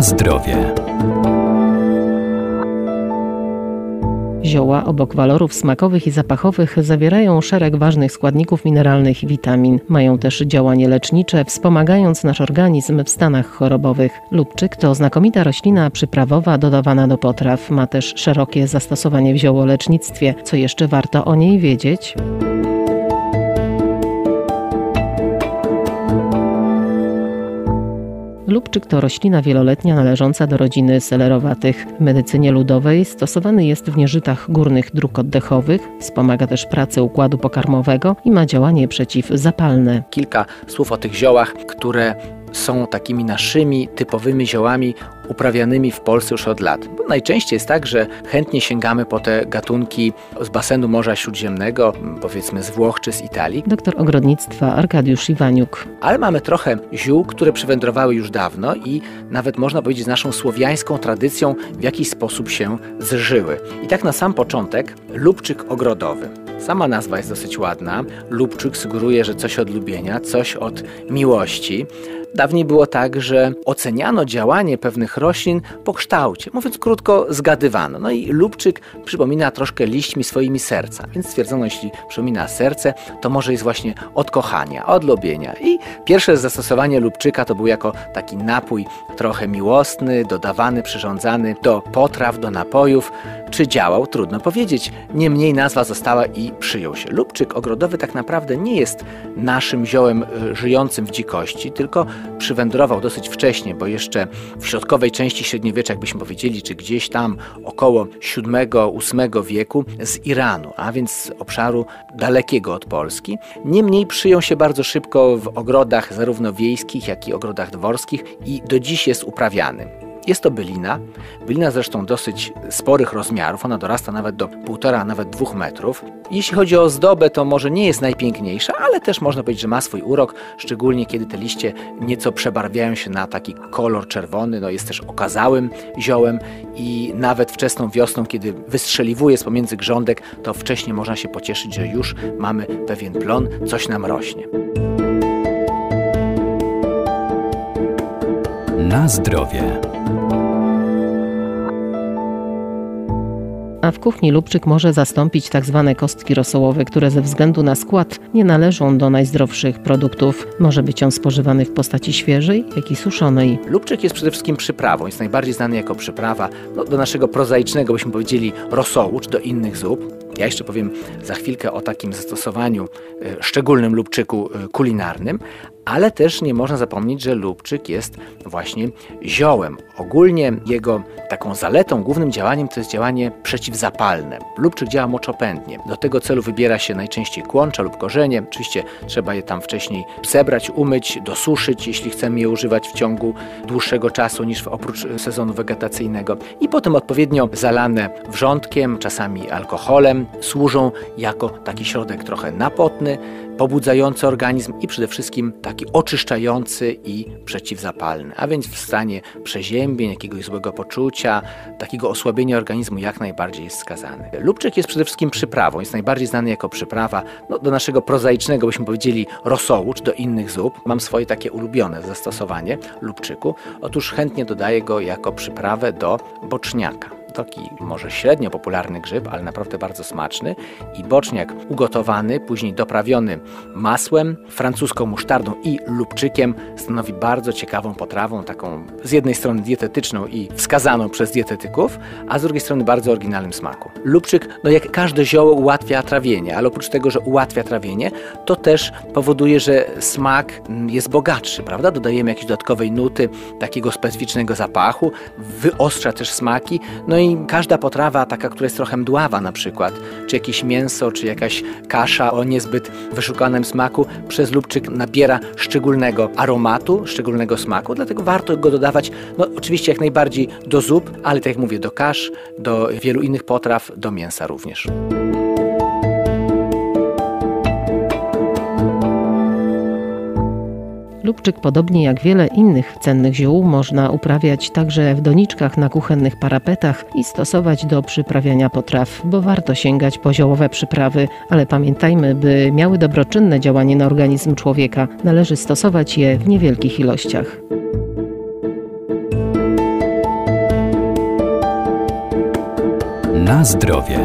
Zdrowie. Zioła obok walorów smakowych i zapachowych zawierają szereg ważnych składników mineralnych i witamin. Mają też działanie lecznicze, wspomagając nasz organizm w stanach chorobowych. Lubczyk to znakomita roślina przyprawowa dodawana do potraw. Ma też szerokie zastosowanie w ziołolecznictwie. Co jeszcze warto o niej wiedzieć? Lubczyk to roślina wieloletnia należąca do rodziny selerowatych. W medycynie ludowej stosowany jest w nieżytach górnych dróg oddechowych, wspomaga też pracę układu pokarmowego i ma działanie przeciwzapalne. Kilka słów o tych ziołach, które są takimi naszymi typowymi ziołami uprawianymi w Polsce już od lat. Bo najczęściej jest tak, że chętnie sięgamy po te gatunki z basenu Morza Śródziemnego, powiedzmy z Włoch czy z Italii. Doktor ogrodnictwa Arkadiusz Iwaniuk. Ale mamy trochę ziół, które przywędrowały już dawno i nawet można powiedzieć z naszą słowiańską tradycją w jakiś sposób się zżyły. I tak na sam początek lubczyk ogrodowy. Sama nazwa jest dosyć ładna. Lubczyk sugeruje, że coś od lubienia, coś od miłości. Dawniej było tak, że oceniano działanie pewnych roślin po kształcie. Mówiąc krótko, zgadywano. No i lubczyk przypomina troszkę liśćmi swoimi serca, więc stwierdzono, jeśli przypomina serce, to może jest właśnie od kochania, od lubienia. I pierwsze zastosowanie lubczyka to był jako taki napój trochę miłosny, dodawany, przyrządzany do potraw, do napojów. Czy działał? Trudno powiedzieć. Niemniej nazwa została i przyjął się. Lubczyk ogrodowy tak naprawdę nie jest naszym ziołem y, żyjącym w dzikości, tylko przywędrował dosyć wcześnie, bo jeszcze w środkowej części średniowiecza, jakbyśmy powiedzieli, czy gdzieś tam około VII-VIII wieku z Iranu, a więc z obszaru dalekiego od Polski. Niemniej przyjął się bardzo szybko w ogrodach zarówno wiejskich, jak i ogrodach dworskich i do dziś jest uprawiany. Jest to bylina, bylina zresztą dosyć sporych rozmiarów, ona dorasta nawet do półtora, nawet dwóch metrów. Jeśli chodzi o zdobę, to może nie jest najpiękniejsza, ale też można powiedzieć, że ma swój urok, szczególnie kiedy te liście nieco przebarwiają się na taki kolor czerwony, no jest też okazałym ziołem i nawet wczesną wiosną, kiedy wystrzeliwuje z pomiędzy grządek, to wcześniej można się pocieszyć, że już mamy pewien plon, coś nam rośnie. Na zdrowie. A w kuchni lubczyk może zastąpić tak zwane kostki rosołowe, które ze względu na skład nie należą do najzdrowszych produktów. Może być on spożywany w postaci świeżej, jak i suszonej. Lubczyk jest przede wszystkim przyprawą, jest najbardziej znany jako przyprawa no, do naszego prozaicznego, byśmy powiedzieli, rosołu, czy do innych zup. Ja jeszcze powiem za chwilkę o takim zastosowaniu e, szczególnym lubczyku e, kulinarnym, ale też nie można zapomnieć, że lubczyk jest właśnie ziołem. Ogólnie jego taką zaletą, głównym działaniem to jest działanie przeciwzapalne. Lubczyk działa moczopędnie. Do tego celu wybiera się najczęściej kłącza lub korzenie. Oczywiście trzeba je tam wcześniej zebrać, umyć, dosuszyć, jeśli chcemy je używać w ciągu dłuższego czasu niż oprócz sezonu wegetacyjnego. I potem odpowiednio zalane wrzątkiem, czasami alkoholem, służą jako taki środek trochę napotny, pobudzający organizm i przede wszystkim taki oczyszczający i przeciwzapalny, a więc w stanie przeziębień, jakiegoś złego poczucia, takiego osłabienia organizmu jak najbardziej jest skazany. Lubczyk jest przede wszystkim przyprawą, jest najbardziej znany jako przyprawa no, do naszego prozaicznego, byśmy powiedzieli, rosołu, czy do innych zup. Mam swoje takie ulubione zastosowanie lubczyku. Otóż chętnie dodaję go jako przyprawę do boczniaka taki może średnio popularny grzyb, ale naprawdę bardzo smaczny. I boczniak ugotowany, później doprawiony masłem, francuską musztardą i lubczykiem stanowi bardzo ciekawą potrawą, taką z jednej strony dietetyczną i wskazaną przez dietetyków, a z drugiej strony bardzo oryginalnym smaku. Lubczyk, no jak każde zioło ułatwia trawienie, ale oprócz tego, że ułatwia trawienie, to też powoduje, że smak jest bogatszy, prawda? Dodajemy jakieś dodatkowej nuty, takiego specyficznego zapachu, wyostrza też smaki, no i każda potrawa, taka, która jest trochę mdława na przykład, czy jakieś mięso, czy jakaś kasza o niezbyt wyszukanym smaku, przez lubczyk nabiera szczególnego aromatu, szczególnego smaku, dlatego warto go dodawać, no oczywiście jak najbardziej do zup, ale tak jak mówię, do kasz, do wielu innych potraw, do mięsa również. Lubczyk, podobnie jak wiele innych cennych ziół, można uprawiać także w doniczkach na kuchennych parapetach i stosować do przyprawiania potraw, bo warto sięgać po ziołowe przyprawy, ale pamiętajmy, by miały dobroczynne działanie na organizm człowieka, należy stosować je w niewielkich ilościach. Na zdrowie.